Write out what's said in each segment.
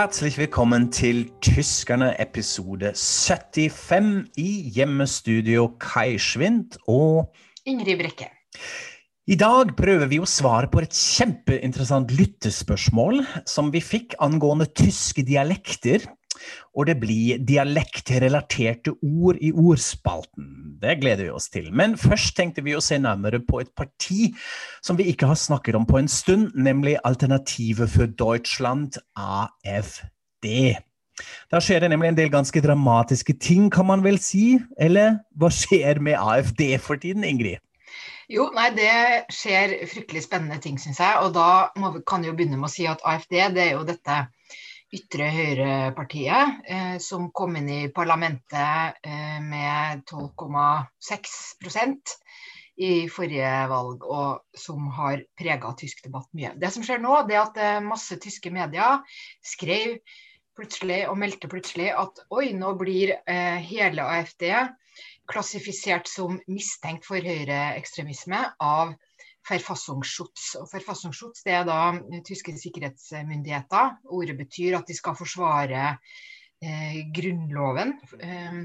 Herzlich willkommen til Tyskerne episode 75 i hjemmestudio Kai Schwind og Ingrid Brekke. I dag prøver vi å svare på et kjempeinteressant lyttespørsmål som vi fikk angående tyske dialekter. Og det blir dialektrelaterte ord i ordspalten. Det gleder vi oss til. Men først tenkte vi å se nærmere på et parti som vi ikke har snakket om på en stund, nemlig Alternativet for Deutschland, AFD. Da skjer det nemlig en del ganske dramatiske ting, kan man vel si? Eller hva skjer med AFD for tiden, Ingrid? Jo, nei, Det skjer fryktelig spennende ting, syns jeg. Og da vi, kan vi jo begynne med å si at AFD det er jo dette ytre høyre-partiet eh, som kom inn i parlamentet eh, med 12,6% i forrige valg, og som har prega tysk debatt mye. Det som skjer nå, det er at eh, masse tyske medier skrev plutselig og meldte plutselig at oi, nå blir eh, hele AFD klassifisert som mistenkt for høyreekstremisme av Verfassungsschutz. Og Verfassungsschutz det er da tyske sikkerhetsmyndigheter. Ordet betyr at de skal forsvare eh, Grunnloven. Eh,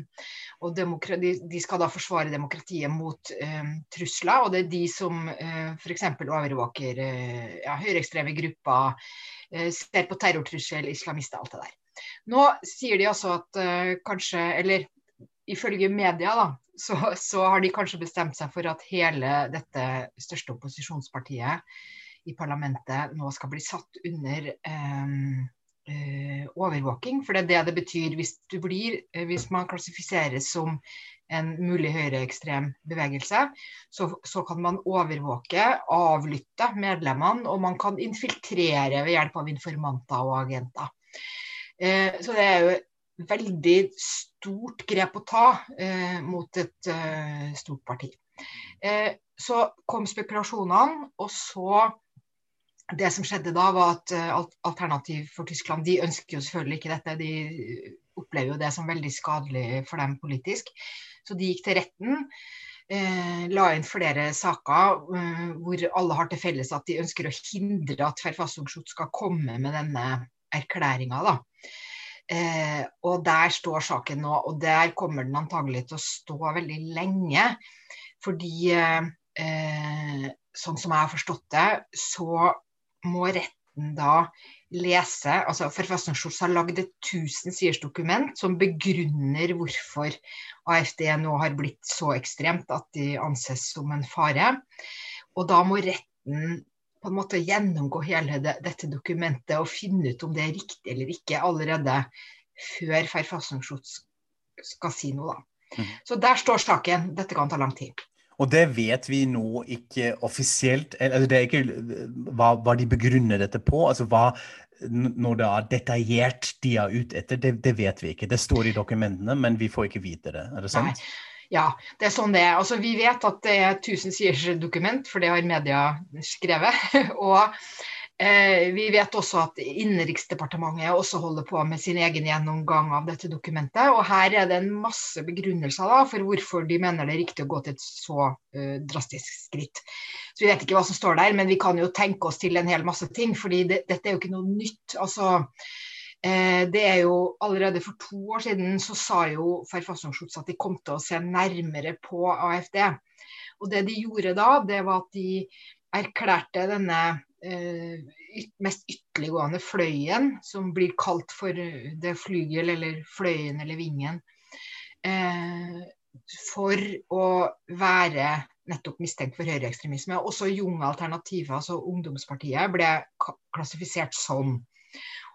og de, skal da forsvare demokratiet mot eh, trusler. Og det er de som eh, f.eks. overvåker eh, ja, høyreekstreme grupper, eh, ser på terrortrussel, islamister, alt det der. Nå sier de altså at eh, kanskje, eller ifølge media, da, så, så, har de kanskje bestemt seg for at hele dette største opposisjonspartiet i parlamentet nå skal bli satt under um, uh, overvåking. For det er det det betyr hvis, blir, eh, hvis man klassifiseres som en mulig høyreekstrem bevegelse, så, så, kan man overvåke, avlytte medlemmene, og man kan infiltrere ved hjelp av informanter og agenter. Uh, så det er jo veldig stort grep å ta eh, mot et eh, stort parti. Eh, så kom spekulasjonene, og så Det som skjedde da, var at eh, Alternativ for Tyskland de ønsker jo selvfølgelig ikke dette. De opplever jo det som veldig skadelig for dem politisk. Så de gikk til retten. Eh, la inn flere saker eh, hvor alle har til felles at de ønsker å hindre at Verfassungsschutz skal komme med denne erklæringa. Eh, og der står saken nå, og der kommer den antagelig til å stå veldig lenge. Fordi eh, sånn som jeg har forstått det, så må retten da lese altså Forfassungsskjorts har lagd et 1000 siders dokument som begrunner hvorfor AFD nå har blitt så ekstremt at de anses som en fare. Og da må retten på en måte gjennomgå hele det, dette dokumentet og finne ut om det er riktig eller ikke, allerede før Verfassungsschutz skal si noe. da. Mm. Så der står saken. Dette kan ta lang tid. Og det vet vi nå ikke offisielt. Eller det er ikke hva, hva, de begrunner dette på. altså hva når det er detaljert de er ute etter, det, det, vet vi ikke. Det står i dokumentene, men vi får ikke vite det. Er det sant? Nei. Ja, det er sånn det er. Altså, vi vet at det er 1000 siders dokument, for det har media skrevet. og eh, vi vet også at Innenriksdepartementet også holder på med sin egen gjennomgang av dette dokumentet. Og her er det en masse begrunnelser da, for hvorfor de mener det er riktig å gå til et så uh, drastisk skritt. Så Vi vet ikke hva som står der, men vi kan jo tenke oss til en hel masse ting. fordi det, dette er jo ikke noe nytt. altså det er jo Allerede for to år siden så sa jo Verfassungsschutz at de kom til å se nærmere på AFD. Og Det de gjorde da, det var at de erklærte denne eh, mest ytterliggående fløyen, som blir kalt for det flygel eller fløyen eller vingen, eh, for å være nettopp mistenkt for høyreekstremisme. Også Junge Alternativet, altså ungdomspartiet, ble klassifisert sånn.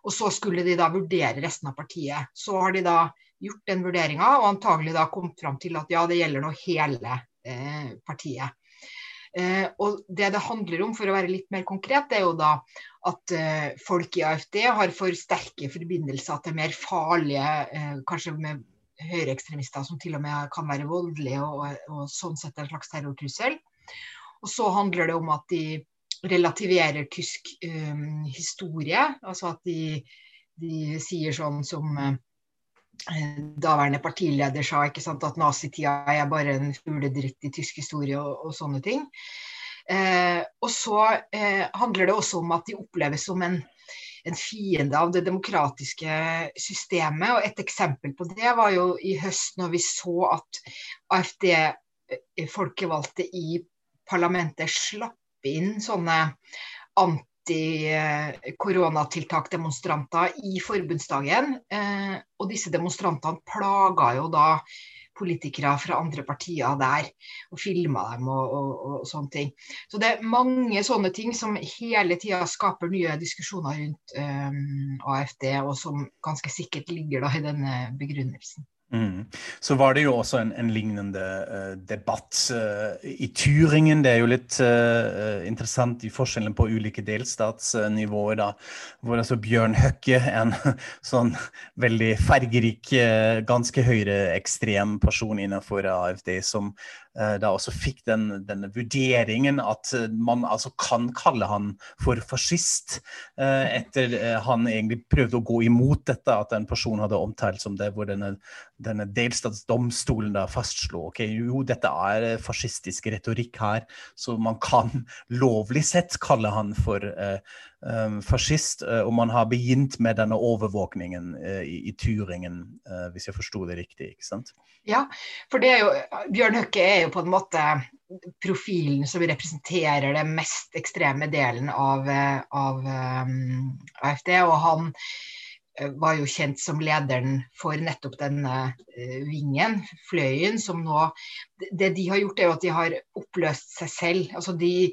Og så skulle de da vurdere resten av partiet. Så har de da gjort den vurderinga og antagelig da kommet fram til at ja, det gjelder nå hele eh, partiet. Eh, og det det handler om, for å være litt mer konkret, det er jo da at eh, folk i AFD har for sterke forbindelser til mer farlige, eh, kanskje med høyreekstremister som til og med kan være voldelige og, og sånn sett en slags terrortrussel. Og så handler det om at de relativerer tysk um, historie. Altså at de, de, sier sånn som uh, daværende partileder sa, ikke sant, at nazitida er bare en fugledritt i tysk historie og, og sånne ting. Uh, og så uh, handler det også om at de oppleves som en en fiende av det demokratiske systemet. Og Et eksempel på det var jo i høst når vi så at AFD-folkevalgte eh, i parlamentet slapp inn sånne anti-koronatiltak-demonstranter i forbundsdagen. Eh, og disse demonstrantene plaga jo da politikere fra andre partier der, og filma dem og, og, og, sånne ting. Så det er mange sånne ting som hele tida skaper nye diskusjoner rundt um, AFD, og som ganske sikkert ligger da i denne begrunnelsen. Mm. Så var det jo også en, en lignende uh, debatt uh, i Turingen. Det er jo litt uh, interessant i forskjellen på ulike delstatsnivåer. da, Hvor altså Bjørn Høkke, en sånn veldig fargerik, ganske høyreekstrem person innenfor AFD, som da også fikk den, denne vurderingen at eh, man altså kan kalle han for fascist, eh, etter han egentlig prøvde å gå imot dette, at en person hadde omtalt som det, hvor denne, denne delstatsdomstolen da fastslo ok, jo, dette er fascistisk retorikk her, så man kan lovlig sett kalle han for um, fascist. Uh, og man har begynt med denne overvåkningen uh, i, i, Turingen, hvis jeg forsto det riktig. ikke sant? Ja, for det er jo, Bjørn Høkke er jo på en måte profilen som representerer den mest ekstreme delen av, av um, AFD. Og han var jo kjent som lederen for nettopp denne uh, vingen, fløyen, som nå Det de har gjort, er jo at de har oppløst seg selv. Altså de,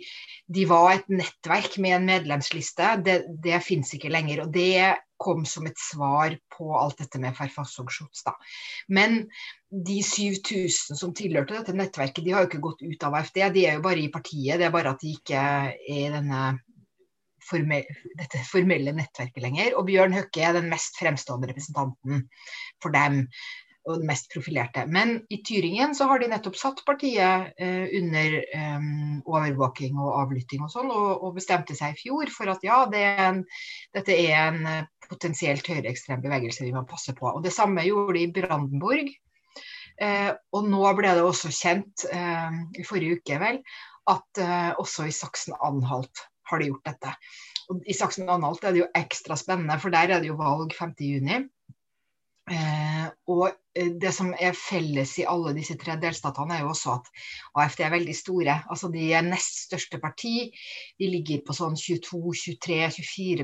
de var et nettverk med en medlemsliste. Det, det fins ikke lenger. og det kom som et svar på alt dette med Farfasog-Schutz. Men de 7000 som tilhørte dette nettverket, de har jo ikke gått ut av AFD. De er jo bare i partiet. Det er bare at de ikke er i denne formelle, dette formelle nettverket lenger. Og Bjørn Høkke er den mest fremstående representanten for dem og den mest profilerte. Men i Tyringen så har de nettopp satt partiet eh, under eh, overvåking og avlytting og sånn, og, og, bestemte seg i fjor for at ja, det er en, dette er en eh, potensielt høyreekstrem bevegelse vi må passe på. Og Det samme gjorde de i Brandenburg. Eh, og nå ble det også kjent, eh, i forrige uke vel, at eh, også i Saksen-Anhalt har de gjort dette. Og I Saksen-Anhalt er det jo ekstra spennende, for der er det jo valg 5.6. Eh, og eh, det som er felles i alle disse tre delstatene, er jo også at AFD er veldig store. Altså De er nest største parti. De ligger på sånn 22-23-24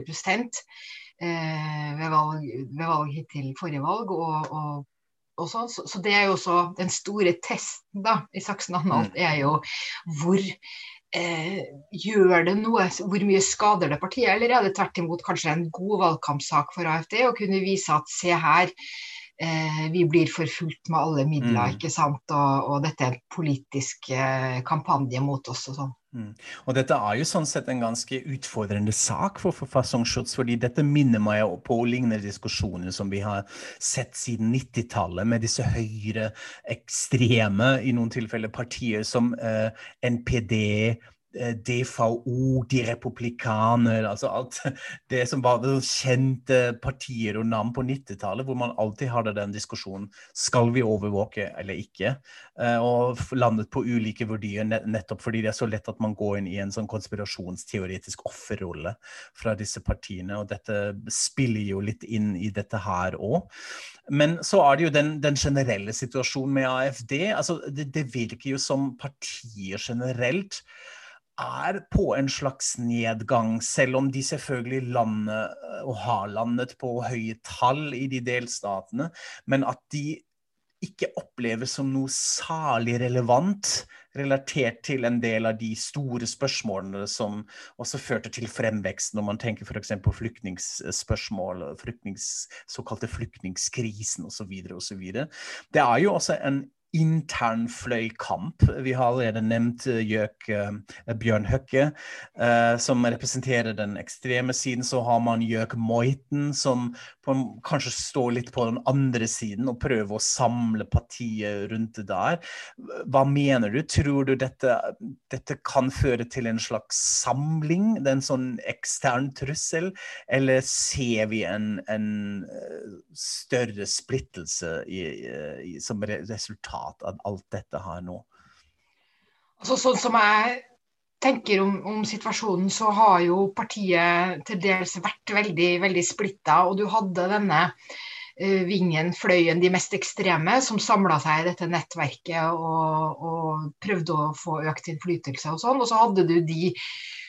eh, ved, valg, ved valg hittil forrige valg. Og, og, og så, sånn. så, så, det er jo også den store testen da, i Saksen-Anhalt, mm. er jo hvor eh, gjør det noe, hvor mye skader det partiet, eller er det tvert imot kanskje en god valgkampsak for AFD å kunne vise at se her, eh, vi blir forfulgt med alle midler, mm. ikke sant, og, og, dette er en politisk eh, kampanje mot oss og sånn. Mm. Og dette er jo sånn sett en ganske utfordrende sak for forfassungsschutz, fordi dette minner meg på lignende diskusjoner som vi har sett siden 90-tallet, med disse høyre ekstreme, i noen tilfeller partier som eh, NPD, DVO, De republikaner altså alt Det som var kjente partier og navn på 90-tallet, hvor man alltid hadde den diskusjonen skal vi overvåke eller ikke. Eh, og landet på ulike verdier nettopp fordi det er så lett at man går inn i en sånn konspirasjonsteoretisk offerrolle fra disse partiene. Og dette spiller jo litt inn i dette her òg. Men så er det jo den, den generelle situasjonen med AFD. altså det, det virker jo som partier generelt er på en slags nedgang, selv om de selvfølgelig lander og har landet på høye tall i de delstatene, men at de ikke oppleves som noe særlig relevant relatert til en del av de store spørsmålene som også førte til fremvekst, når man tenker f.eks. på flyktningspørsmål, flyktnings, såkalte flyktningskrisen osv. osv. Det er jo også en intern fløykamp. Vi har allerede nevnt uh, Gjøk uh, Bjørn Høkke, som representerer den ekstreme siden. Så har man Gjøk Moiten, som på, kanskje står litt på den andre siden og prøver å samle partiet rundt det der. Hva mener du? Tror du dette, dette kan føre til en slags samling? Det er en sånn ekstern trussel? Eller ser vi en, en større splittelse i, i, som resultat? Resultat av alt dette her nå? Altså, sånn som jeg tenker om, om, situasjonen, så har jo partiet til dels vært veldig, veldig splitta. Og du hadde denne uh, vingen, fløyen, de mest ekstreme, som samla seg i dette nettverket og, og, prøvde å få økt innflytelse og sånn. Og så hadde du de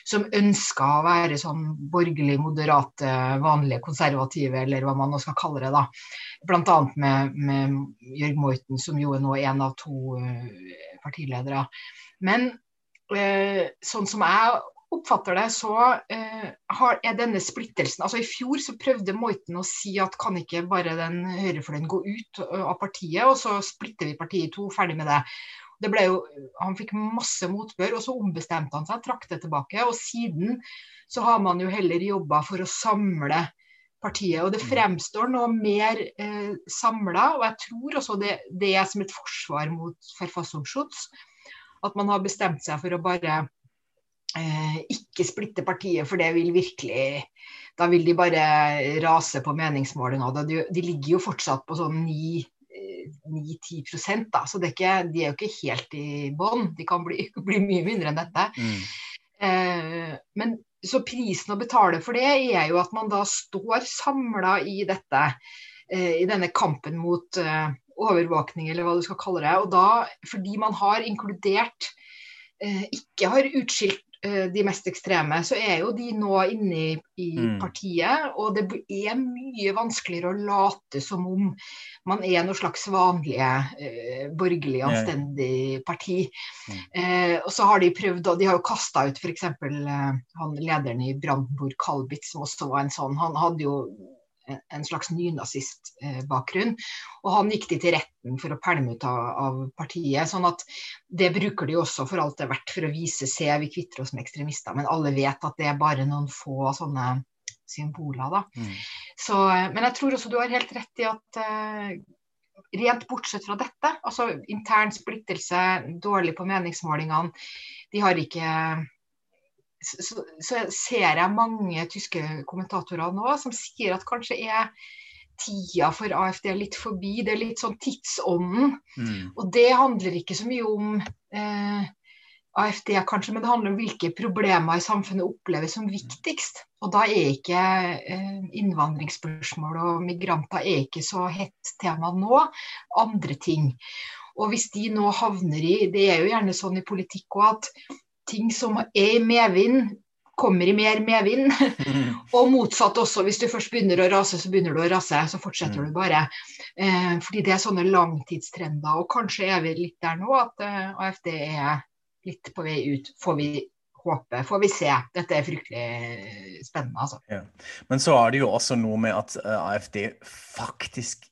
som ønska å være sånn borgerlig moderate, vanlige konservative, eller hva man nå skal kalle det. da. Bl.a. med, med Jørg Morten, som jo er nå en av to uh, partiledere. Men Eh, sånn som jeg oppfatter det, så eh, er denne splittelsen altså I fjor så prøvde Moiten å si at kan ikke bare den høyrefløyen gå ut av partiet, og så splitter vi partiet i to, ferdig med det. Det ble jo, han fikk masse motbør, og så ombestemte han seg, trakk det tilbake. Og siden så har man jo heller jobba for å samle partiet. Og det mm. fremstår nå mer eh, samla, og jeg tror også det, det er som et forsvar mot forfassungsschutz at man har bestemt seg for å bare eh, ikke splitte partiet, for det vil virkelig Da vil de bare rase på meningsmålinga. De, de ligger jo fortsatt på sånn 9-10 eh, da, så er ikke, de er jo ikke helt i bånn. De kan bli, bli, mye mindre enn dette. Mm. Eh, men så prisen å betale for det er jo at man da står samla i dette, eh, i denne kampen mot eh, overvåkning, eller hva du skal kalle det. Og da, fordi man har inkludert, eh, ikke har utskilt de mest ekstreme, så er jo de nå inne i, i mm. partiet. Og det er mye vanskeligere å late som om man er noe slags vanlige eh, borgerlig, anstendig parti. Mm. Eh, og så har de prøvd, og de har jo kasta ut f.eks. Eh, han lederen i Brandenburg, Kalbitz, som også var en sånn. Han hadde jo en slags nynazistbakgrunn. Og han gikk de til retten for å pælme ut av, av, partiet. sånn at det bruker de også for alt det er verdt for å vise se, vi kvitter oss med ekstremister. Men alle vet at det er bare noen få sånne symboler, da. Mm. Så, men jeg tror også du har helt rett i at uh, rent bortsett fra dette, altså intern splittelse, dårlig på meningsmålingene, de har ikke så, så, ser jeg mange tyske kommentatorer nå som sier at kanskje er tida for AFD litt forbi. Det er litt sånn tidsånden. Mm. Og det handler ikke så mye om eh, AFD, kanskje, men det handler om hvilke problemer i samfunnet oppleves som viktigst. Og da er ikke eh, innvandringsspørsmål og migranter er ikke så hett tema nå. Andre ting. Og hvis de nå havner i Det er jo gjerne sånn i politikk òg at ting som er i medvind, kommer i mer medvind. Mm. og motsatt også. Hvis du først begynner å rase, så begynner du å rase. Så fortsetter mm. du bare. Eh, fordi det er sånne langtidstrender. Og kanskje er vi litt der nå at eh, AFD er litt på vei ut. Får vi håpe. Får vi se. Dette er fryktelig spennende, altså. Ja. Men så er det jo også noe med at eh, AFD faktisk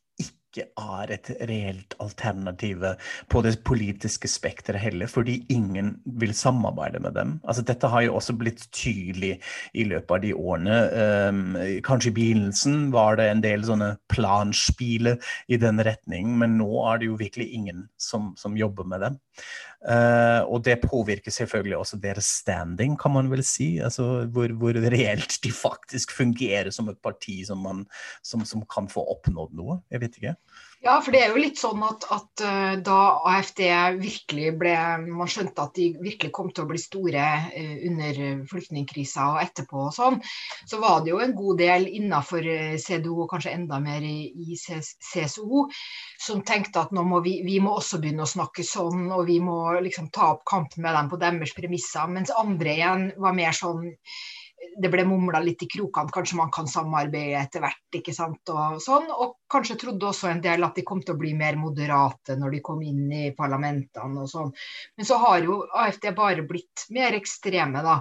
ikke er et reelt alternativ på det politiske spekteret heller, fordi ingen vil samarbeide med dem. Altså, dette har jo også blitt tydelig i løpet av de årene. Um, kanskje i begynnelsen var det en del sånne planspile i den retning, men nå er det jo virkelig ingen som, som jobber med dem. Uh, og det påvirker selvfølgelig også deres standing, kan man vel si. Altså hvor, hvor reelt de faktisk fungerer som et parti som, man, som, som kan få oppnådd noe. Jeg vet ikke. Ja, for det er jo litt sånn at, at uh, da AFD virkelig ble Man skjønte at de virkelig kom til å bli store uh, under flyktningkrisa og etterpå og sånn, så var det jo en god del innafor uh, CDO og kanskje enda mer i CSO som tenkte at nå må vi, vi må også begynne å snakke sånn, og vi må liksom ta opp kampen med dem på deres premisser. Mens andre igjen var mer sånn det ble mumla litt i krokene, kanskje man kan samarbeide etter hvert. ikke sant, og sånn, og kanskje trodde også en del at de kom til å bli mer moderate når de kom inn i parlamentene og sånn. Men så har jo AFD bare blitt mer ekstreme, da.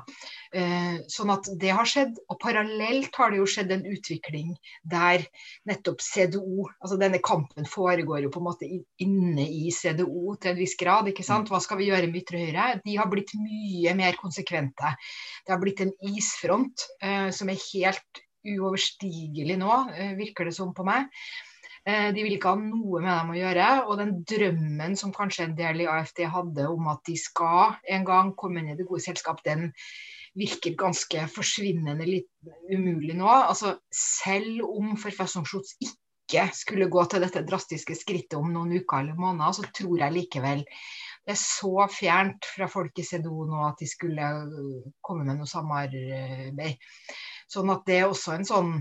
Eh, sånn at det har skjedd. Og parallelt har det jo skjedd en utvikling der nettopp CDO, altså denne kampen foregår jo på en måte inne i CDO til en viss grad, ikke sant. Hva skal vi gjøre med ytre høyre? De har blitt mye mer konsekvente. Det har blitt en isfront eh, som er helt uoverstigelig nå, eh, virker det som på meg. Eh, de vil ikke ha noe med dem å gjøre. Og den drømmen som kanskje en del i AFD hadde om at de skal en gang komme inn i det gode selskap, den virker ganske forsvinnende litt umulig nå. Altså, selv om forfassungsskjuts ikke skulle gå til dette drastiske skrittet om noen uker eller måneder, så tror jeg likevel Det er så fjernt fra folk i CDO nå at de skulle komme med noe samarbeid. Sånn at det er også en sånn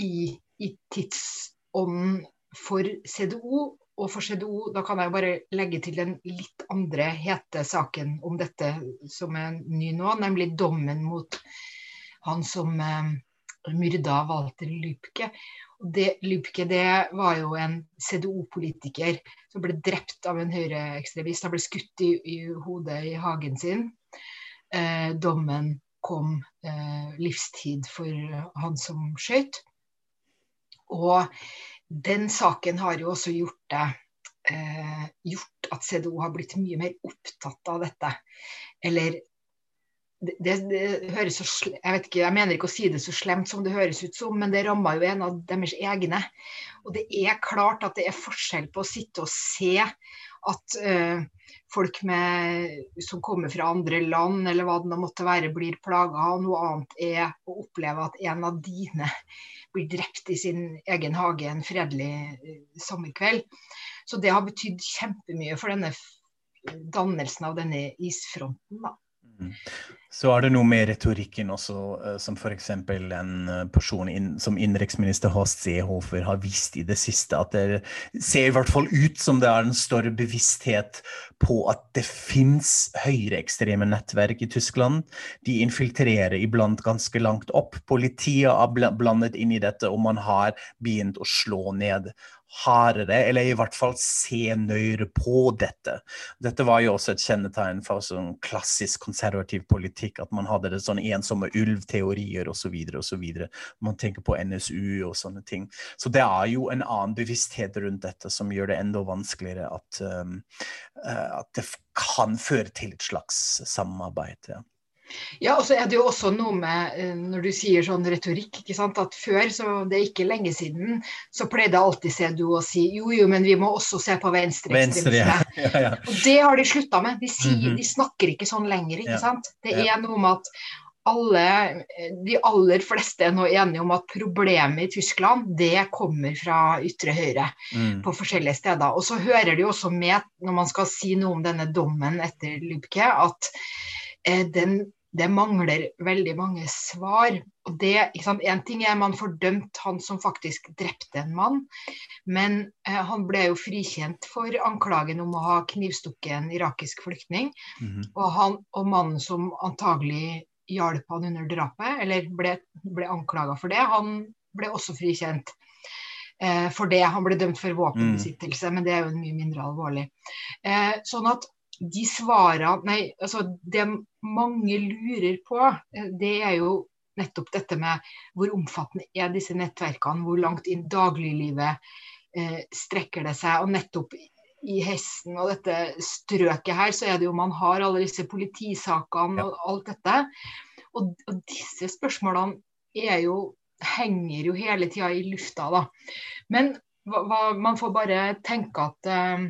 i, i tidsånden for CDO og for CDO, da kan jeg bare legge til den litt andre hete saken om dette som er ny nå, nemlig dommen mot han som eh, myrda Walter Lübke. Det, Lübke det var jo en CDO-politiker som ble drept av en høyreekstremist. Han ble skutt i, i, hodet i hagen sin. Eh, dommen kom eh, livstid for han som skjøt. Og den saken har jo også gjort det eh, gjort at CDO har blitt mye mer opptatt av dette. Eller det, det, høres så jeg vet ikke, jeg mener ikke å si det så slemt som det høres ut som, men det rammer jo en av deres egne. Og det er klart at det er forskjell på å sitte og se at uh, folk med, som kommer fra andre land, eller hva det måtte være, blir plaga. Og noe annet er å oppleve at en av dine blir drept i sin egen hage en fredelig uh, sommerkveld. Så det har betydd kjempemye for denne dannelsen av denne isfronten. da. Mm. Så er det noe med retorikken også, eh, som f.eks. en eh, person inn, som innenriksminister Horst Seehofer har vist i det siste, at det ser i hvert fall ut som det er en større bevissthet på at det fins høyreekstreme nettverk i Tyskland. De infiltrerer iblant ganske langt opp. Politiet er blandet inn i dette, og man har begynt å slå ned hardere, eller i hvert fall se nøyere på dette. Dette var jo også et kjennetegn for sånn klassisk konservativ politikk, at man hadde det sånn ensomme ulvteorier osv. osv. Man tenker på NSU og sånne ting. Så det er jo en annen bevissthet rundt dette som gjør det enda vanskeligere at, um, at det kan føre til et slags samarbeid. Ja. Ja, og så er det jo også noe med eh, når du sier sånn retorikk, ikke sant, at før, så det er ikke lenge siden, så pleide alltid CDU å si jo jo, men vi må også se på venstreekstremisme. Venstre, ja. ja, ja. Og det har de slutta med. De, sier, mm -hmm. de, snakker ikke sånn lenger, ikke sant. Det er noe med at alle, de aller fleste er nå enige om at problemet i Tyskland det kommer fra ytre høyre mm. på forskjellige steder. Og så hører de også med, når man skal si noe om denne dommen etter Lübke, at eh, den det mangler veldig mange svar. Og det, En ting er man fordømt han som faktisk drepte en mann, men eh, han ble jo frikjent for anklagen om å ha knivstukket en irakisk flyktning. Mm -hmm. og, han, og mannen som antagelig hjalp han under drapet, eller ble, ble anklaga for det, han ble også frikjent. Eh, for det. Han ble dømt for våpenbesittelse, mm. men det er jo mye mindre alvorlig. Eh, sånn at de svarene Nei, altså det mange lurer på, eh, det er jo nettopp dette med hvor omfattende er disse nettverkene, hvor langt inn dagliglivet eh, strekker det seg. Og nettopp i hesten og dette strøket her, så er det jo man har alle disse politisakene og alt dette. Og, og disse spørsmålene er jo, henger jo hele tida i lufta, da. Men hva, hva, man får bare tenke at eh,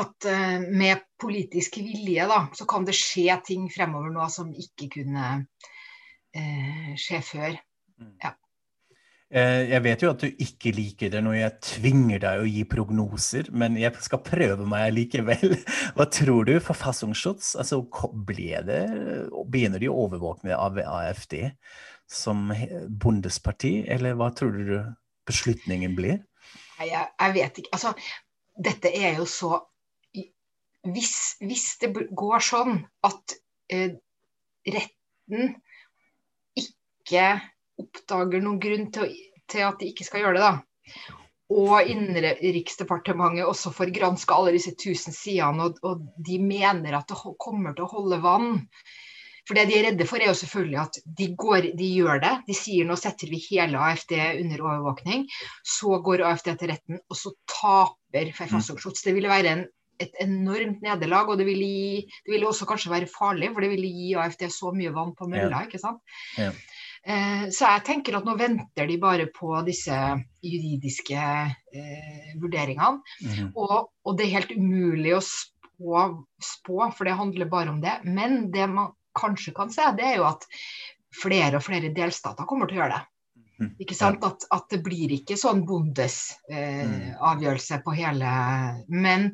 at uh, med politisk vilje da, så kan det skje ting fremover nå som ikke kunne eh, skje før. Mm. Ja. Eh, jeg vet jo at du ikke liker det når jeg tvinger deg å gi prognoser, men jeg skal prøve meg likevel. Hva tror du for Fassungsschutz? Altså, ble det, begynner de å overvåke av AFD som bondesparti, eller hva tror du beslutningen blir? Jeg, jeg vet ikke. Altså, dette er jo så hvis, hvis det går sånn at eh, retten ikke oppdager noen grunn til, å, til, at de ikke skal gjøre det, da, og Innenriksdepartementet også får granska alle disse tusen sidene, og, og, de mener at det kommer til å holde vann For det de er redde for, er jo selvfølgelig at de, går, de gjør det. De sier nå setter vi hele AFD under overvåkning. Så går AFD til retten, og så taper Feifasoksjots. Det ville være en et enormt nederlag. Og det ville, gi, det ville, også kanskje være farlig, for det ville gi AFD så mye vann på mølla. ikke sant? Ja. Eh, så jeg tenker at nå venter de bare på disse juridiske eh, vurderingene. Mm -hmm. og, og, det er helt umulig å spå, spå, for det handler bare om det. Men det man kanskje kan se, det er jo at flere og flere delstater kommer til å gjøre det. Mm, Ikke sant? At, at det blir ikke sånn bondes eh, Mm. avgjørelse på hele Men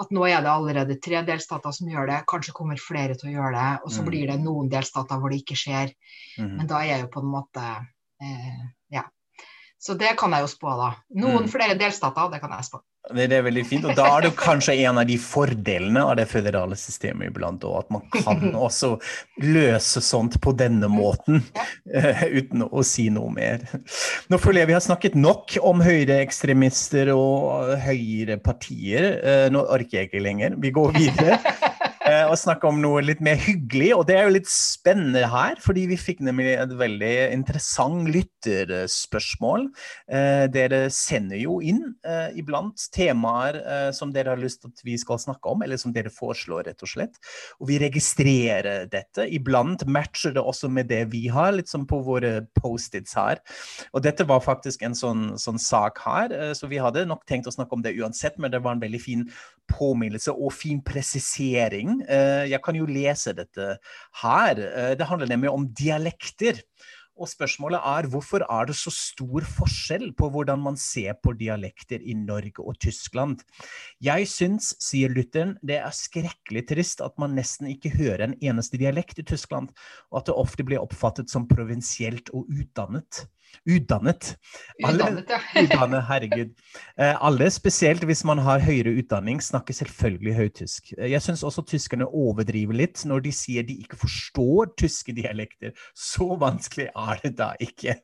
at nå er det allerede tre delstater som gjør det, kanskje kommer flere til å gjøre det. Og så Mm. blir det noen delstater hvor det ikke skjer. Mhm. Men da er jo på en måte eh. Så det kan jeg jo spå, da. Noen Mm. flere delstater, det kan jeg spå. Det, det er veldig fint, og da er det kanskje en av de fordelene av det føderale systemet iblant òg, at man kan også løse sånt på denne måten, eh, uten å si noe mer. Nå føler jeg vi har snakket nok om høyreekstremister og høyrepartier. Eh, nå orker jeg ikke lenger. Vi går videre. eh, og snakke om noe litt mer hyggelig. Og det er jo litt spennende her, fordi vi fikk nemlig et veldig interessant lytterspørsmål. Eh, dere sender jo inn eh, iblant temaer som dere har lyst til at vi skal snakke om, eller som dere foreslår, rett og slett. Og vi registrerer dette. Iblant matcher det også med det vi har, litt som på våre Post-its her. Og dette var faktisk en sånn, sånn sak her, så vi hadde nok tenkt å snakke om det uansett, men det var en veldig fin påminnelse og fin presisering. Eh, Jeg kan jo lese dette her. Eh, Det handler nemlig om dialekter. Og spørsmålet er hvorfor er det så stor forskjell på hvordan man ser på dialekter i Norge og Tyskland? Jeg syns, sier Lutheren, det er skrekkelig trist at man nesten ikke hører en eneste dialekt i Tyskland, og at det ofte blir oppfattet som provinsielt og utdannet. Utdannet. Alle- Utdannet, ja. Utdannet, herregud. Eh, alle, spesielt hvis man har høyere utdanning, snakker selvfølgelig høytysk. Eh, Jeg syns også tyskerne overdriver litt når de sier de ikke forstår tyske dialekter. Så vanskelig er det da ikke.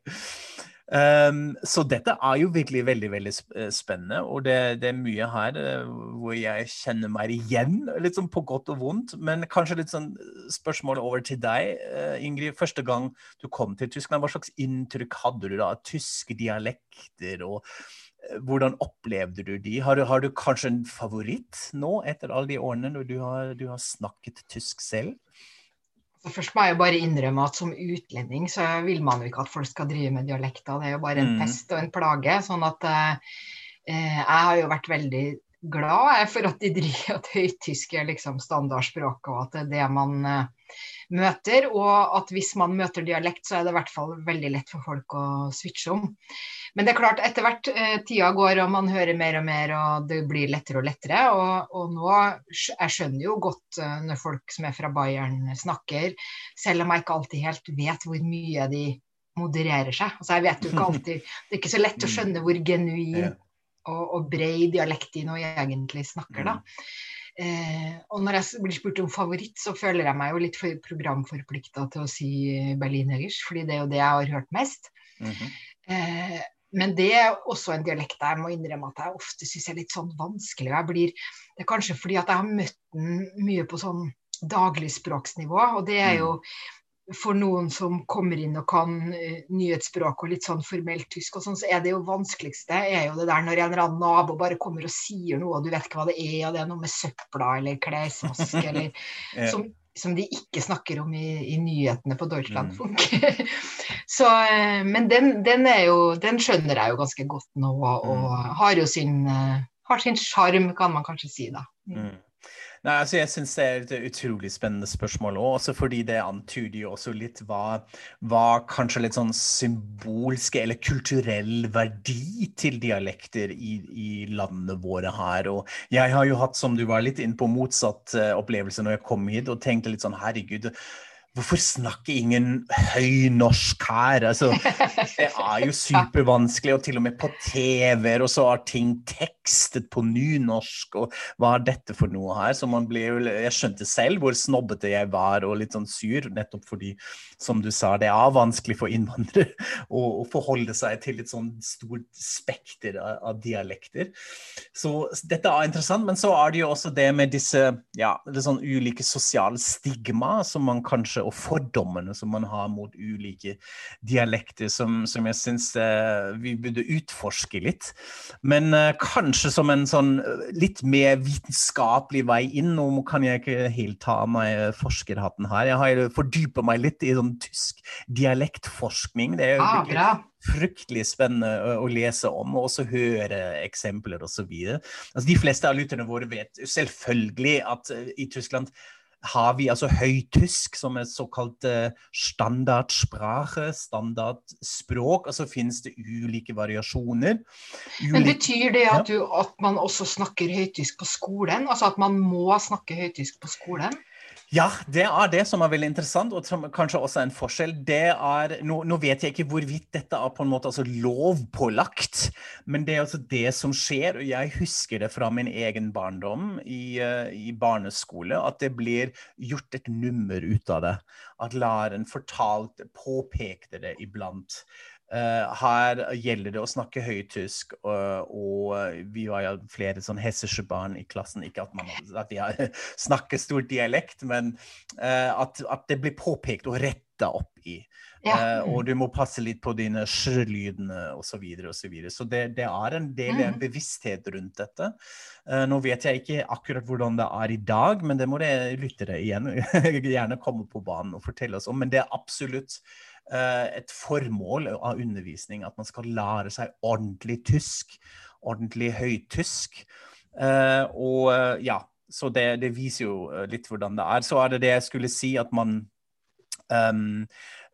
Um, så dette er jo virkelig veldig veldig eh, spennende, og det, det er mye her eh, hvor jeg kjenner meg igjen, litt sånn på godt og vondt. Men kanskje litt sånn spørsmål over til deg, eh, Ingrid. Første gang du kom til Tyskland, hva slags inntrykk hadde du da av tyske dialekter? og eh, hvordan opplevde du de? Har du, har du kanskje en favoritt nå, etter alle de årene når du har, du har snakket tysk selv? Så først må jeg bare innrømme at som utlending så vil man jo ikke at folk skal drive med dialekter. Det er jo bare en Mm. pest og en plage. Sånn at eh, eh, jeg har jo vært veldig glad for at de driver at høytysk er liksom standardspråket, og at det er det man eh, møter. Og at hvis man møter dialekt, så er det i hvert fall veldig lett for folk å switche om. Men det er klart, etter hvert eh, tida går og man hører mer og mer, og det blir lettere og lettere. Og, og nå Jeg skjønner jo godt eh, når folk som er fra Bayern snakker, selv om jeg ikke alltid helt vet hvor mye de modererer seg. Altså jeg vet jo ikke alltid, Det er ikke så lett å skjønne hvor genuin og, og bred dialekt de nå egentlig snakker, da. Eh, og når jeg blir spurt om favoritt, så føler jeg meg jo litt for programforplikta til å si berlinerisch, fordi det er jo det jeg har hørt mest. Mhm. Eh, men det er også en dialekt jeg må innrømme at jeg ofte syns er litt sånn vanskelig. Jeg blir, det er kanskje fordi at jeg har møtt den mye på sånn dagligspråksnivå, og det er jo for noen som kommer inn og kan eh, nyhetsspråk og litt sånn formelt tysk, og sånn, så er det jo vanskeligste er jo det der når en eller annen nabo bare kommer og sier noe, og du vet ikke hva det er, og det er noe med søpla eller klesvask eller Ja. som, som de ikke snakker om i, i nyhetene på Mm. Deutschlandfunk. så, eh, men den, den, er jo, den skjønner jeg jo ganske godt nå, og, og Mm. har jo sin eh, har sin sjarm, kan man kanskje si, da. Mm. Nei, altså Jeg syns det er et utrolig spennende spørsmål også fordi det antyder jo også litt hva, hva kanskje litt sånn symbolske eller kulturell verdi til dialekter i, i landene våre her. Og jeg har jo hatt, som du var litt inne på, motsatt eh, opplevelse når jeg kom hit, og tenkte litt sånn herregud. Hvorfor snakker ingen høynorsk her? Altså, det er jo supervanskelig, og til og med på TV-er, og så er ting tekstet på nynorsk, og hva er dette for noe her? Så man blir jo, jeg skjønte selv hvor snobbete jeg var, og litt sånn sur, nettopp fordi, som du sa, det er vanskelig for innvandrere å, å forholde seg til et sånn stort spekter av, av dialekter. Så dette er interessant, men så er det jo også det med disse ja, det sånn ulike sosiale stigma som man kanskje, og fordommene som man har mot ulike dialekter, som, som jeg syns eh, vi burde utforske litt. Men eh, kanskje som en sånn eh, litt mer vitenskapelig vei inn. Nå kan jeg ikke helt ta av meg forskerhatten her. Jeg har fordypet meg litt i sånn tysk dialektforskning. Det er jo Ah, bra. fryktelig spennende å, å lese om, og også høre eksempler osv. Altså, de fleste av lytterne våre vet selvfølgelig at eh, i Tyskland har vi altså høytysk som er såkalt uh, standardsprache, standardspråk, og så finnes det ulike variasjoner. Ulike, Men Betyr det at, du, at man også snakker høytysk på skolen? Altså at man må snakke høytysk på skolen? Ja, det er det som er veldig interessant, og som kanskje også er en forskjell. Det er, nå, nå, vet jeg ikke hvorvidt dette er på en måte altså lovpålagt, men det er altså det som skjer. og Jeg husker det fra min egen barndom i, uh, i barneskole, at det blir gjort et nummer ut av det. At læreren fortalte, påpekte det iblant. Uh, her gjelder det å snakke høytysk, og, og vi var jo flere sånn hessische barn i klassen. Ikke at, man, at vi snakker stor dialekt, men uh, at, at, det blir påpekt og retta opp i. Ja. Og du må passe litt på dine sj-lydene osv. Så, videre, og så, videre. så det, det, er en del mm. en bevissthet rundt dette. nå vet jeg ikke akkurat hvordan det er i dag, men det må det lyttere igjen gjerne komme på banen og fortelle oss om. Men det er absolutt Eh, et formål av undervisning at man skal lære seg ordentlig tysk. Ordentlig høytysk. Eh, og eh, ja, så det, det, viser jo litt hvordan det er. Så er det det jeg skulle si, at man um,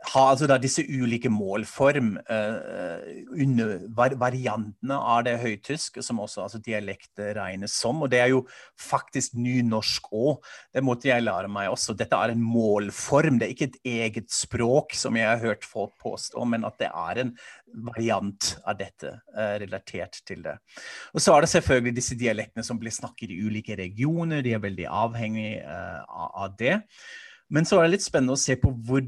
ha altså da disse ulike målform, uh, under, variantene av det høytysk, som også altså dialekt regnes som. Og det er jo faktisk nynorsk òg. Det måtte jeg lære meg også. Dette er en målform, det er ikke et eget språk, som jeg har hørt folk påstå, men at det er en variant av dette uh, relatert til det. Og så er det selvfølgelig disse dialektene som blir snakket i ulike regioner, de er veldig avhengig uh, av det. Men så er det litt spennende å se på hvor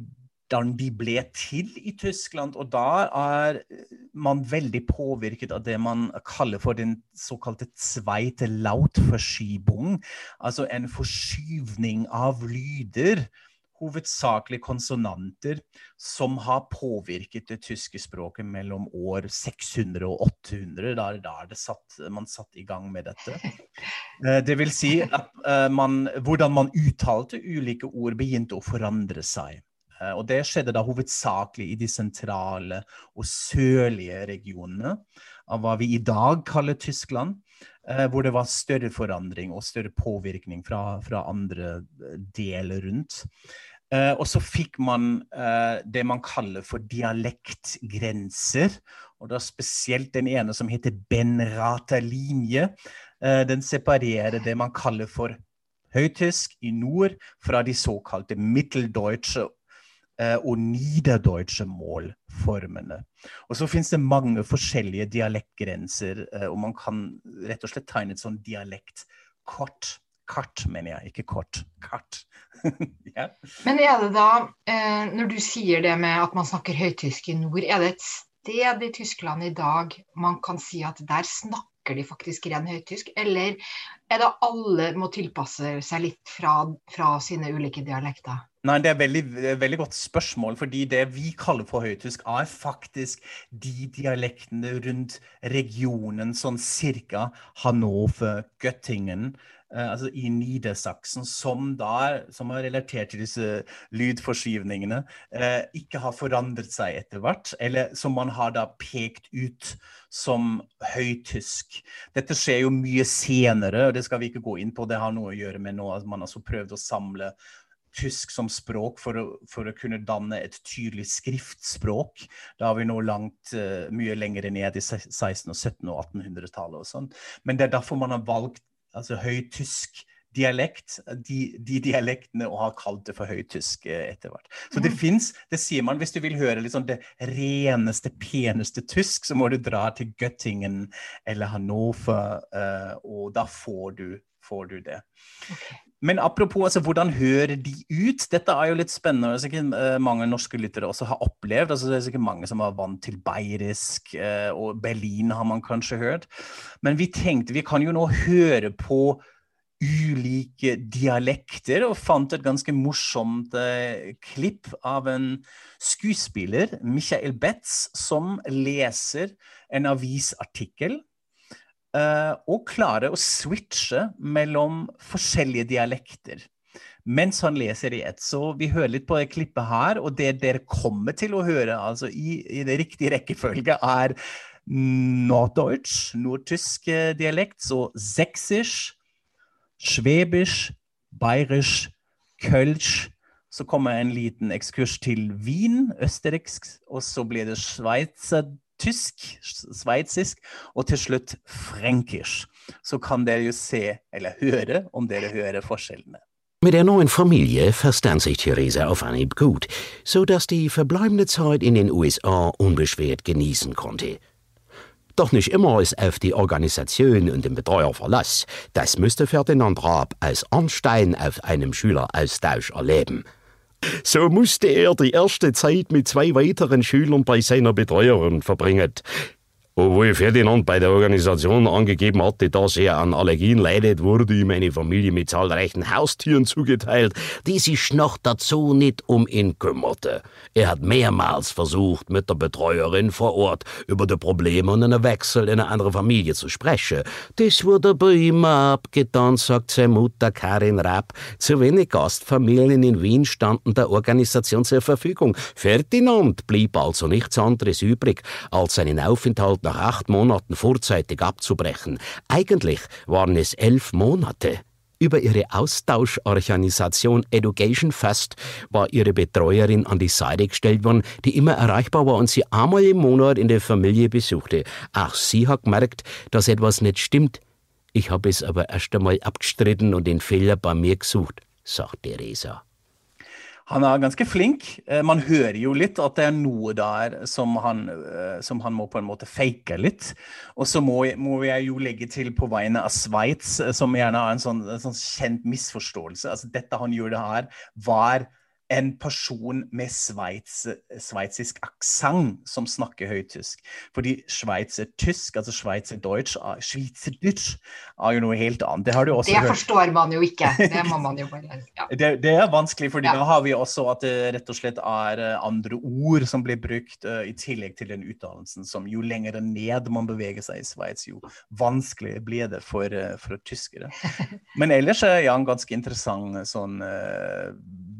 hvordan de ble til i Tyskland. Og da er man veldig påvirket av det man kaller for den såkalte zweite Lautverschiebung. Altså en forskyvning av lyder, hovedsakelig konsonanter, som har påvirket det tyske språket mellom år 600 og 800. Da er det satt, man satt i gang med dette. Eh, det vil si at eh, man, hvordan man uttalte ulike ord, begynte å forandre seg. Eh, og det skjedde da hovedsakelig i de sentrale og sørlige regionene av hva vi i dag kaller Tyskland, eh, hvor det var større forandring og større påvirkning fra, fra andre eh, deler rundt. og så fikk man det man kaller for dialektgrenser, og da spesielt den ene som heter Benrata linje. den separerer det man kaller for høytysk i nord fra de såkalte mitteldeutsche Eh, og niderdeutsche målformene. Og så finnes det mange forskjellige dialektgrenser, eh, og man kan rett og slett tegne et sånn dialektkort. Kart, mener jeg, ikke kort. Kart. ja. Men er det da, eh, når du sier det med at man snakker høytysk i nord, er det et sted i Tyskland i dag man kan si at der snakker de faktisk ren høytysk, eller er det alle må tilpasse seg litt fra, fra sine ulike dialekter? Nei, Det er et veldig, veldig, godt spørsmål. fordi det vi kaller for høytysk, er faktisk de dialektene rundt regionen, sånn cirka Hannover, Göttingen, eh, altså i Niedersachsen, som, da, som er relatert til disse lydforskyvningene, eh, ikke har forandret seg etter hvert, eller som man har da pekt ut som høytysk. Dette skjer jo mye senere, og det skal vi ikke gå inn på. Det har noe å gjøre med nå at man har altså prøvd å samle tysk som språk for å, for å, kunne danne et tydelig skriftspråk. Da er vi nå langt uh, mye lenger ned i 16-, og 17- og 1800-tallet og sånn. Men det er derfor man har valgt altså, høytysk dialekt, de, de, dialektene, og har kalt det for høytysk uh, etter hvert. Så det mm. fins, det sier man, hvis du vil høre liksom det reneste, peneste tysk, så må du dra til Göttingen eller Hannover, uh, og da får du får du det. Okay. Men apropos altså, hvordan hører de ut? Dette er jo litt spennende. Det er sikkert uh, mange norske lyttere også har opplevd. Altså, det er sikkert mange som er vant til bayerisk, og Berlin har man kanskje hørt. Men vi tenkte vi kan jo nå høre på ulike dialekter, og fant et ganske morsomt eh, klipp av en skuespiller, Michael Betz, som leser en avisartikkel uh, og klare å switche mellom forskjellige dialekter mens han leser i ett. Så vi hører litt på det klippet her, og det dere kommer til å høre altså i, i det riktige rekkefølge, er Norddeutsch, nordtysk eh, dialekt, så sächsisch, schwäbisch, bayerisch, Kölsch. Så kommer en liten ekskurs til Wien, østerriksk, og så blir det tysk, sveitsisk, og til slutt frankisk. Så kan dere jo se, eller høre, om dere hører forskjellene. Mit der neuen Familie verstand sich Theresa auf Anhieb gut, so dass die verbleibende Zeit in den USA unbeschwert genießen konnte. Doch nicht immer ist auf die Organisation und den Betreuer Verlass. Das müsste Ferdinand Raab als Anstein auf einem Schüleraustausch erleben. So musste er die erste Zeit mit zwei weiteren Schülern bei seiner Betreuerin verbringen. Obwohl Ferdinand bei der Organisation angegeben hatte, dass er an Allergien leidet, wurde ihm eine Familie mit zahlreichen Haustieren zugeteilt, die sich noch dazu nicht um ihn kümmerte. Er hat mehrmals versucht, mit der Betreuerin vor Ort über die Probleme und einen Wechsel in eine andere Familie zu sprechen. Das wurde bei ihm abgetan, sagt seine Mutter Karin Rapp. Zu wenig Gastfamilien in Wien standen der Organisation zur Verfügung. Ferdinand blieb also nichts anderes übrig, als seinen Aufenthalt nach acht Monaten vorzeitig abzubrechen. Eigentlich waren es elf Monate. Über ihre Austauschorganisation Education Fest war ihre Betreuerin an die Seite gestellt worden, die immer erreichbar war und sie einmal im Monat in der Familie besuchte. Auch sie hat gemerkt, dass etwas nicht stimmt. Ich habe es aber erst einmal abgestritten und den Fehler bei mir gesucht, sagt Theresa. Han er ganske flink. Eh, man hører jo litt at det er noe der som han, eh, som han må på en måte fake litt. Og så må, må, jeg jo legge til på vegne av Sveits, eh, som gjerne har en sånn, en sånn kjent misforståelse. Altså Dette han gjorde her, var en person med sveits, sveitsisk aksent som snakker høytysk. Fordi sveitsertysk, altså sveitserdeutsch, sveitserdeutsch er jo noe helt annet. Det, har du også det hørt. forstår man jo ikke. Det må man jo bare ja. det, det, er vanskelig, fordi ja. da har vi også at det rett og slett er eh, andre ord som blir brukt, uh, i tillegg til den utdannelsen som jo lenger ned man beveger seg i Sveits, jo vanskeligere blir det for, uh, for tyskere. Men ellers er Jan ganske interessant sånn uh,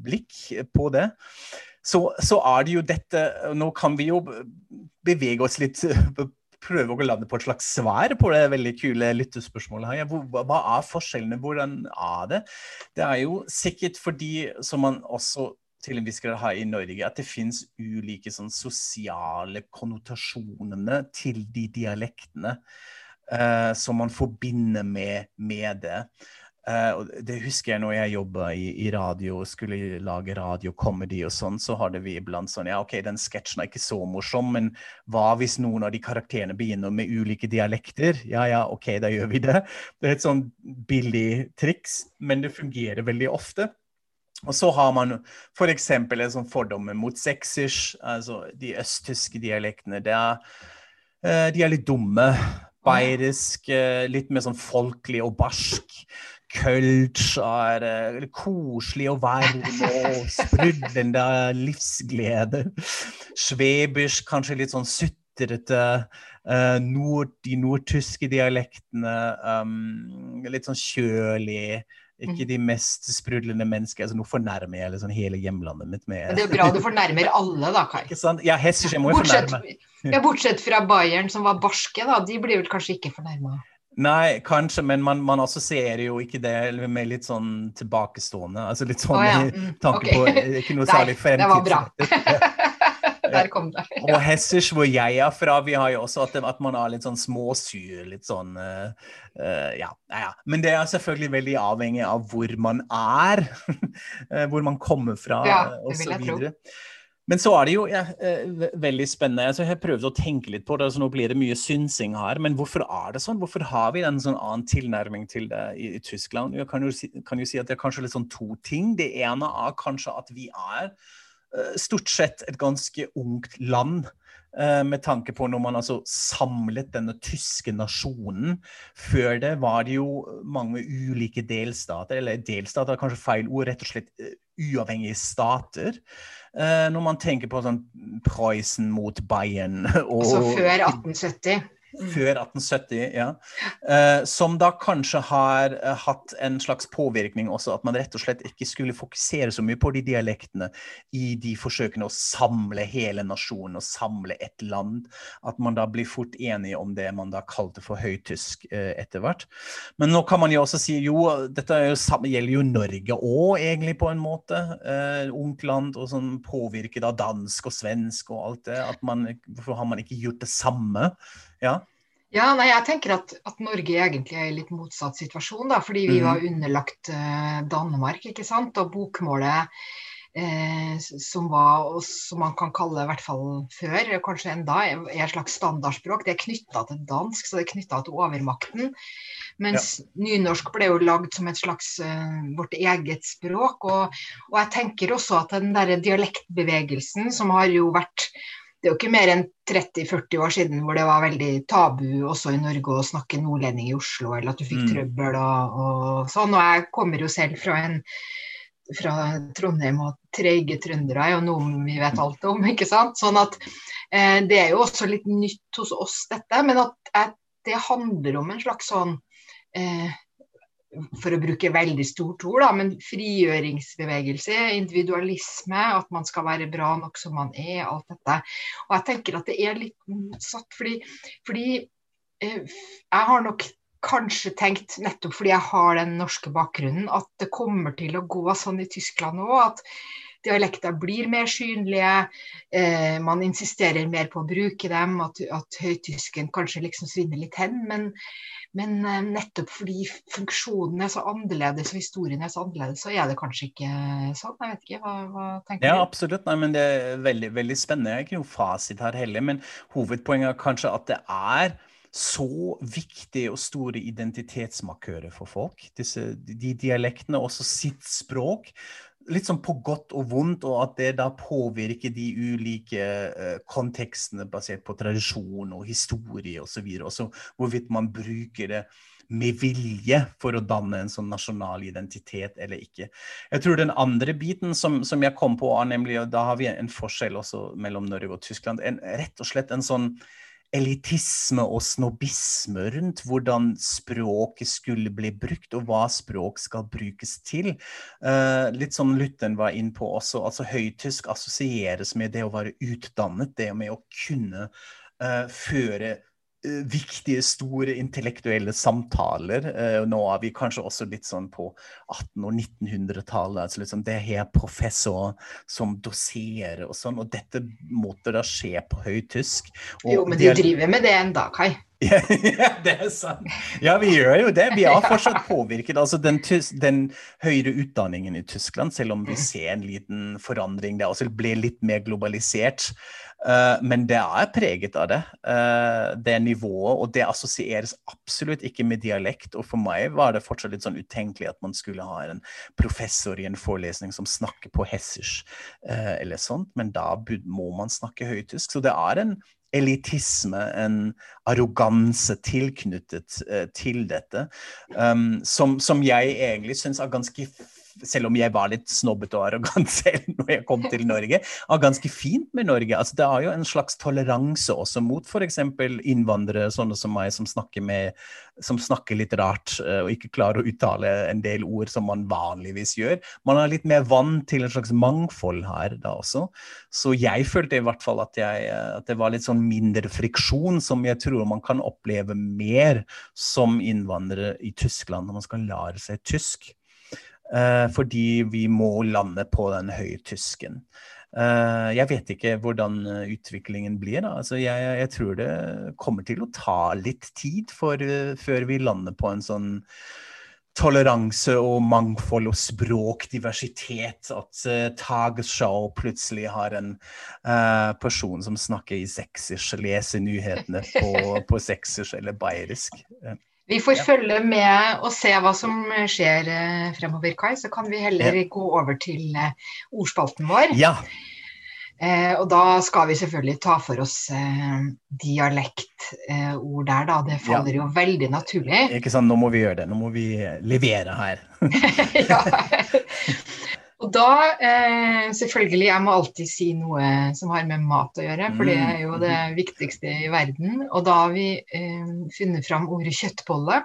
blikk på det. Så, så, er det jo dette Nå kan vi jo bevege oss litt Prøve å lande på et slags svar på det veldig kule lyttespørsmålet her. Hva er forskjellene? Hvordan er det? Det er jo sikkert fordi, som man også til en viss grad har i Norge, at det finnes ulike sånn, sosiale konnotasjonene til de dialektene uh, som man forbinder med, med det. Uh, det husker jeg når jeg jobba i, i, radio og skulle lage radiokomedy og sånn, så hadde vi iblant sånn Ja, OK, den sketsjen er ikke så morsom, men hva hvis noen av de karakterene begynner med ulike dialekter? Ja ja, OK, da gjør vi det. Det er et sånn billig triks, men det fungerer veldig ofte. Og så har man f.eks. For en sånn fordom mot sexers, altså de østtyske dialektene. Er, uh, de er litt dumme. Bayerisk, uh, litt mer sånn folkelig og barsk. Kölsch er uh, koselig og varm og sprudlende livsglede. Svebersk, kanskje litt sånn sutrete. Uh, nord, de nordtyske dialektene um, litt sånn kjølig. Ikke de mest sprudlende mennesker. altså Nå fornærmer jeg liksom hele hjemlandet mitt med Men Det er bra du fornærmer alle, da, Kai. Ikke sant? Ja, Hessisch må jo fornærme. Ja, bortsett fra Bayern, som var barske, da. De blir vel kanskje ikke fornærma? Nei, kanskje, men man, man assosierer jo ikke det med litt sånn tilbakestående. Altså litt sånn oh, ja. mm, tanke okay. på Ikke noe særlig fremtidsrettet. Der kom det. Ja. Og Hessers, hvor jeg er fra, vi har jo også at, at man har litt sånn småsyr, Litt sånn uh, uh, ja, ja. Men det er selvfølgelig veldig avhengig av hvor man er. hvor man kommer fra, ja, osv. Men så er det jo ja, eh, veldig spennende. Altså, jeg prøvd å tenke litt på det. så nå blir det mye synsing her. Men hvorfor er det sånn? Hvorfor har vi en sånn annen tilnærming til det i, i Tyskland? Jeg kan jo, si, kan jo, si, at det er kanskje litt sånn to ting. Det ene er kanskje at vi er uh, stort sett et ganske ungt land. Uh, med tanke på når man altså samlet denne tyske nasjonen. Før det var det jo mange ulike delstater, eller delstater er kanskje feil ord, rett og slett uavhengige stater. Uh, når man tenker på sånn Preussen mot Bayern og, Altså før 1870? Før 1870, ja. Eh, som da kanskje har eh, hatt en slags påvirkning også, at man rett og slett ikke skulle fokusere så mye på de dialektene i de forsøkene å samle hele nasjonen og samle et land. At man da blir fort enige om det man da kalte for høytysk eh, etter hvert. Men nå kan man jo også si jo, dette jo, gjelder jo Norge òg, egentlig, på en måte. Eh, ungt land og sånn påvirket av dansk og svensk og alt det. At man, hvorfor har man ikke gjort det samme? Ja. Ja, nei, jeg tenker at, at, Norge egentlig er i litt motsatt situasjon, da, fordi vi var underlagt uh, Danmark. ikke sant? Og bokmålet eh, som var, og som man kan kalle i hvert fall før, kanskje enda, er et slags standardspråk. Det er knytta til dansk, så det er knytta til overmakten. Mens ja. nynorsk ble jo lagd som et slags uh, vårt eget språk. Og, og, jeg tenker også at den der dialektbevegelsen som har jo vært det er jo ikke mer enn 30-40 år siden hvor det var veldig tabu også i Norge å snakke nordlending i Oslo, eller at du fikk mm. trøbbel og, og, sånn. Og jeg kommer jo selv fra, en, fra Trondheim, og treige trøndere er jo noe vi vet alt om, ikke sant. Sånn at eh, det er jo også litt nytt hos oss, dette. Men at, at det handler om en slags sånn eh, for å bruke veldig stort ord, da, men frigjøringsbevegelse, individualisme, at man skal være bra nok som man er, alt dette. Og jeg tenker at det er litt motsatt, fordi, fordi eh, jeg har nok kanskje tenkt, nettopp fordi jeg har den norske bakgrunnen, at det kommer til å gå sånn i Tyskland òg. At dialekter blir mer synlige, eh, man insisterer mer på å bruke dem, at, at høytysken kanskje liksom svinner litt hen. Men, men eh, nettopp fordi funksjonen er så annerledes og historien er så annerledes, så er det kanskje ikke sånn. Jeg vet ikke, hva, hva tenker du? Ja, absolutt. Nei, men det er veldig, veldig spennende. Jeg har ikke noe fasit her heller, men hovedpoenget er kanskje at det er så viktige og store identitetsmarkører for folk. Disse, de dialektene, også sitt språk, litt sånn på godt og vondt, og at det da påvirker de ulike uh, kontekstene basert på tradisjon og historie osv. Også hvorvidt man bruker det med vilje for å danne en sånn nasjonal identitet eller ikke. Jeg tror den andre biten som, som jeg kom på, nemlig, og da har vi en forskjell også mellom Norge og Tyskland, en, rett og slett en sånn elitisme og snobisme rundt hvordan språket skulle bli brukt, og hva språk skal brukes til. Uh, litt som Lutten var inn på også, altså høytysk assosieres med det å være utdannet, det med å kunne uh, føre viktige, store intellektuelle samtaler. Uh, nå er vi kanskje også litt sånn på 1800- og 1900-tallet. Altså liksom det er professor som doserer og sånn, og dette måtte da skje på høytysk. Jo, men de, de driver med det enda, Kai. Ja, det er sant. Ja, vi gjør jo det. Vi har fortsatt påvirket altså den, den, høyere utdanningen i Tyskland, selv om vi ser en liten forandring der også, ble litt mer globalisert. Uh, men det er preget av det. Uh, det nivået, og det assosieres absolutt ikke med dialekt. Og for meg var det fortsatt litt sånn utenkelig at man skulle ha en professor i en forelesning som snakker på hessisch uh, eller sånt, men da må man snakke høytysk. Så det er en elitisme, en arroganse tilknyttet uh, til dette, um, som, som, jeg egentlig syns er ganske selv om jeg var litt snobbete og arrogant selv når jeg kom til Norge, var ganske fint med Norge. Altså, det er jo en slags toleranse også mot f.eks. innvandrere sånne som meg, som snakker, med, som snakker litt rart uh, og ikke klarer å uttale en del ord som man vanligvis gjør. Man er litt mer vant til en slags mangfold her da også. Så jeg følte i hvert fall at, jeg, eh, at det var litt sånn mindre friksjon, som jeg tror man kan oppleve mer som innvandrer i Tyskland når man skal lære seg tysk. Uh, fordi vi må lande på den høytysken. Uh, jeg vet ikke hvordan utviklingen blir. Altså, jeg, jeg, tror det kommer til å ta litt tid for, før vi lander på en sånn toleranse og mangfold og språkdiversitet. At uh, Tagesschau plutselig har en uh, person som snakker i seksisk, leser nyhetene på, på seksisk eller bayerisk. Uh. Vi får ja. følge med og se hva som skjer eh, fremover, Kai. Så kan vi heller ja. gå over til eh, ordspalten vår. Ja. Eh, og da skal vi selvfølgelig ta for oss eh, dialektord der, da. Det faller ja. jo veldig naturlig. Ikke sant, nå må vi gjøre det. Nå må vi levere her. ja. Og da, eh, selvfølgelig, jeg må alltid si noe som har med mat å gjøre, for det er jo det Mm. viktigste i verden. Og da har vi eh, funnet fram ordet kjøttbolle.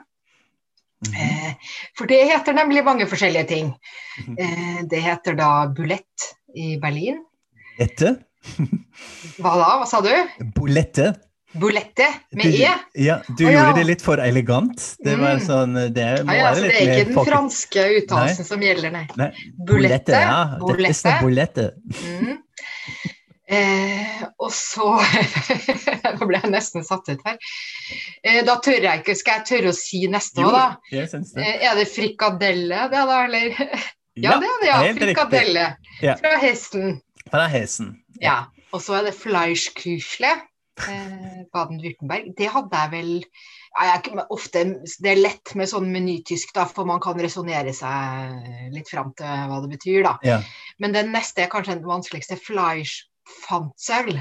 Mhm. Eh, for det heter nemlig mange forskjellige ting. Mhm. Eh, det heter da bulett i Berlin. Dette? Hva da, hva sa du? Bolette? Bulette med Du- E? Ja, du Å, ja. gjorde det litt for elegant. Det var Mm. sånn Det må ah, ja, være litt det er ikke den pocket. franske uttalelsen som gjelder, nei. Nei, Bulette. ja. Dette er sånn bolette. Mm. Eh, og så Nå ble jeg nesten satt ut her. Eh, da tør jeg ikke Skal jeg tørre å si neste òg, da? jeg synes det. Eh, er det frikadelle, det da, eller? Ja, det er det, ja. Frikadelle. Ja. Fra hesten. Fra hesten. Ja. Og så er det Fleischküchle. Eh, Baden-Württemberg. Det hadde jeg vel jeg, ofte, Det er lett med sånn menytysk, da, for man kan resonnere seg litt fram til hva det betyr. da. Ja. Men den neste er kanskje den vanskeligste. Fleischfanzel.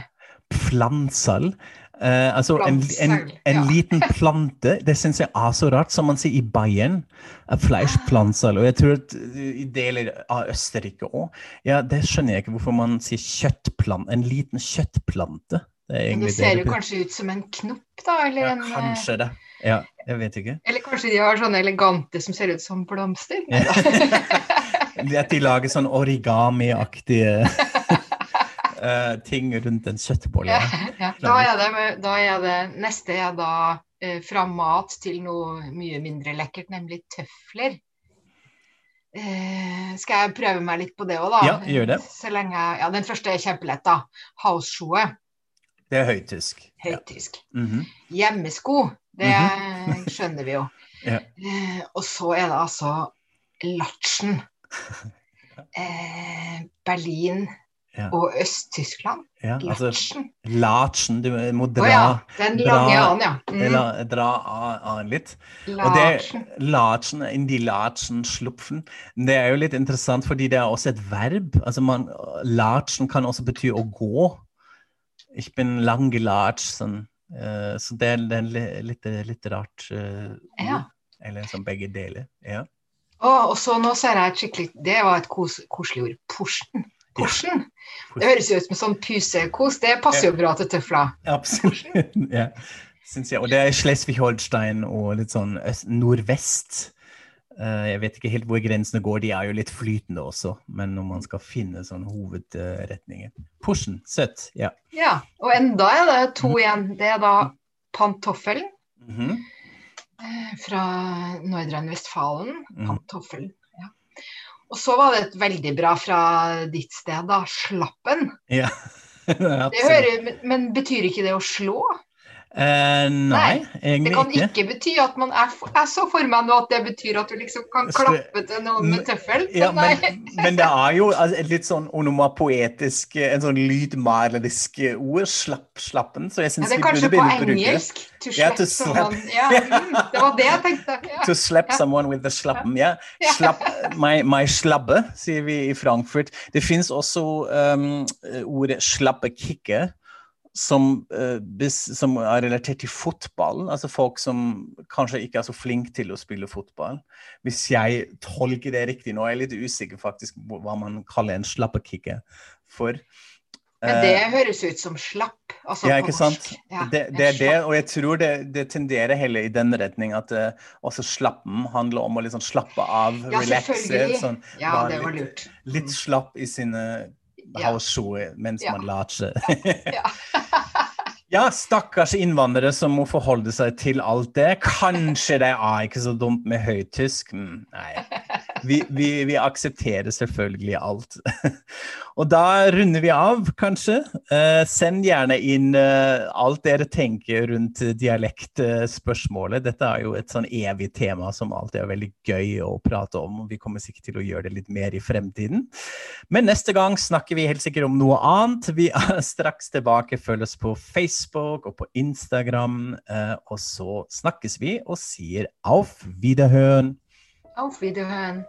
Pflanzel? Eh, altså en, en, en ja. liten plante. Det syns jeg er så rart, som man sier i Bayern. Fleischpflanzel. Og jeg tror at eh, i deler av Østerrike òg. Ja, det skjønner jeg ikke hvorfor man sier kjøttplant. En liten kjøttplante. Det, det ser jo kanskje ut som en knopp, da? Eller, Ja, en, eh, kanskje det. Ja, jeg vet ikke. eller kanskje de har sånne elegante som ser ut som blomster? At de lager sånn origami-aktige eh, ting rundt en kjøttbolle. Ja, ja. Da, det, da er det Neste er da eh, fra mat til noe mye mindre lekkert, nemlig tøfler. Eh, skal jeg prøve meg litt på det òg, da? Ja, gjør det. Så lenge, ja, den første er kjempelett, da. Hausschuhe. Det er høytysk. Ja. Mm -hmm. Hjemmesko, det skjønner vi jo. Ja. Eh, og så er det altså latchen. Eh, Berlin Ja. og Øst-Tyskland. Ja, altså latchen. Du må dra, dra, ja, den lange dra- an, ja. Mm. eller, dra av litt. Og det latchen, in die latchen slupfen, det er jo litt interessant fordi det er også et verb. Altså man, latchen kan også bety å gå. Ich bin lang large», sånn. Eh, så det det er litt, litt rart ord. Ja. Eller som begge deler. Ja. Og så nå ser jeg et skikkelig Det var et kos, koselig ord. Porsen. Porsen. Det høres jo ut som sånn pusekos. Det passer jo bra til tøfla. Absolutt. ja. Syns jeg. Og det er Schleswig-Holstein og litt sånn nordvest. Eh, jeg vet ikke helt hvor grensene går, de er jo litt flytende også. Men når man skal finne sånne hovedretninger. Porschen, søtt. Ja. Ja. Og enda er det to igjen. Det er da pantoffelen Mm -hmm. fra Nordrhein-Westfalen. Mhm. Pantoffelen. Ja. Og så var det et veldig bra fra ditt sted, da. Slappen. ja. Det hører, men betyr ikke det å slå? Eh, nei, Det egentlig kan ikke. ikke bety at man er for, Jeg så for meg nå at det betyr at du liksom kan klappe til noen med tøffel. Ja, men nei. men, det er jo altså, et litt sånn onomapoetisk, en sånn lydmalerisk ord, slapp, slappen, så jeg syns det vi kanskje burde på begynne å bruke det. engelsk. To slap to someone. slap. Ja, mm, det var det jeg tenkte. Ja. To slap someone with the slappen. Ja. Ja. Slapp, my, my slabbe, sier vi i Frankfurt. Det fins også um, ordet slappe kikke. Som, eh, som er relatert til fotballen. Altså folk som kanskje ikke er så flinke til å spille fotball. Hvis jeg tolker det riktig nå, er jeg litt usikker faktisk på hva man kaller en slappekikke for. Men Eh, det høres ut som slapp. Altså ja, ikke sant? Ja, det, det er det, og jeg tror det, det tenderer heller i den retning at uh, også slappen handler om å liksom slappe av, Ja, relaxe. Sånn, Ja, det var lurt. litt litt slapp i sine Ja. mens Ja. man latcher. Ja. Ja, stakkars innvandrere som må forholde seg til alt det. Kanskje det er ikke så dumt med høytysk. Mm, nei. Vi, vi, vi aksepterer selvfølgelig alt. Og da runder vi av, kanskje. Eh, send gjerne inn eh, alt dere tenker rundt dialektspørsmålet. Dette er jo et sånn evig tema som alltid er veldig gøy å prate om. og Vi kommer sikkert til å gjøre det litt mer i fremtiden. Men neste gang snakker vi helt sikkert om noe annet. Vi er straks tilbake. Følg oss på Facebook og på Instagram. eh, Og så snakkes vi og sier auf Wiederhøen. Auf Wiederhören.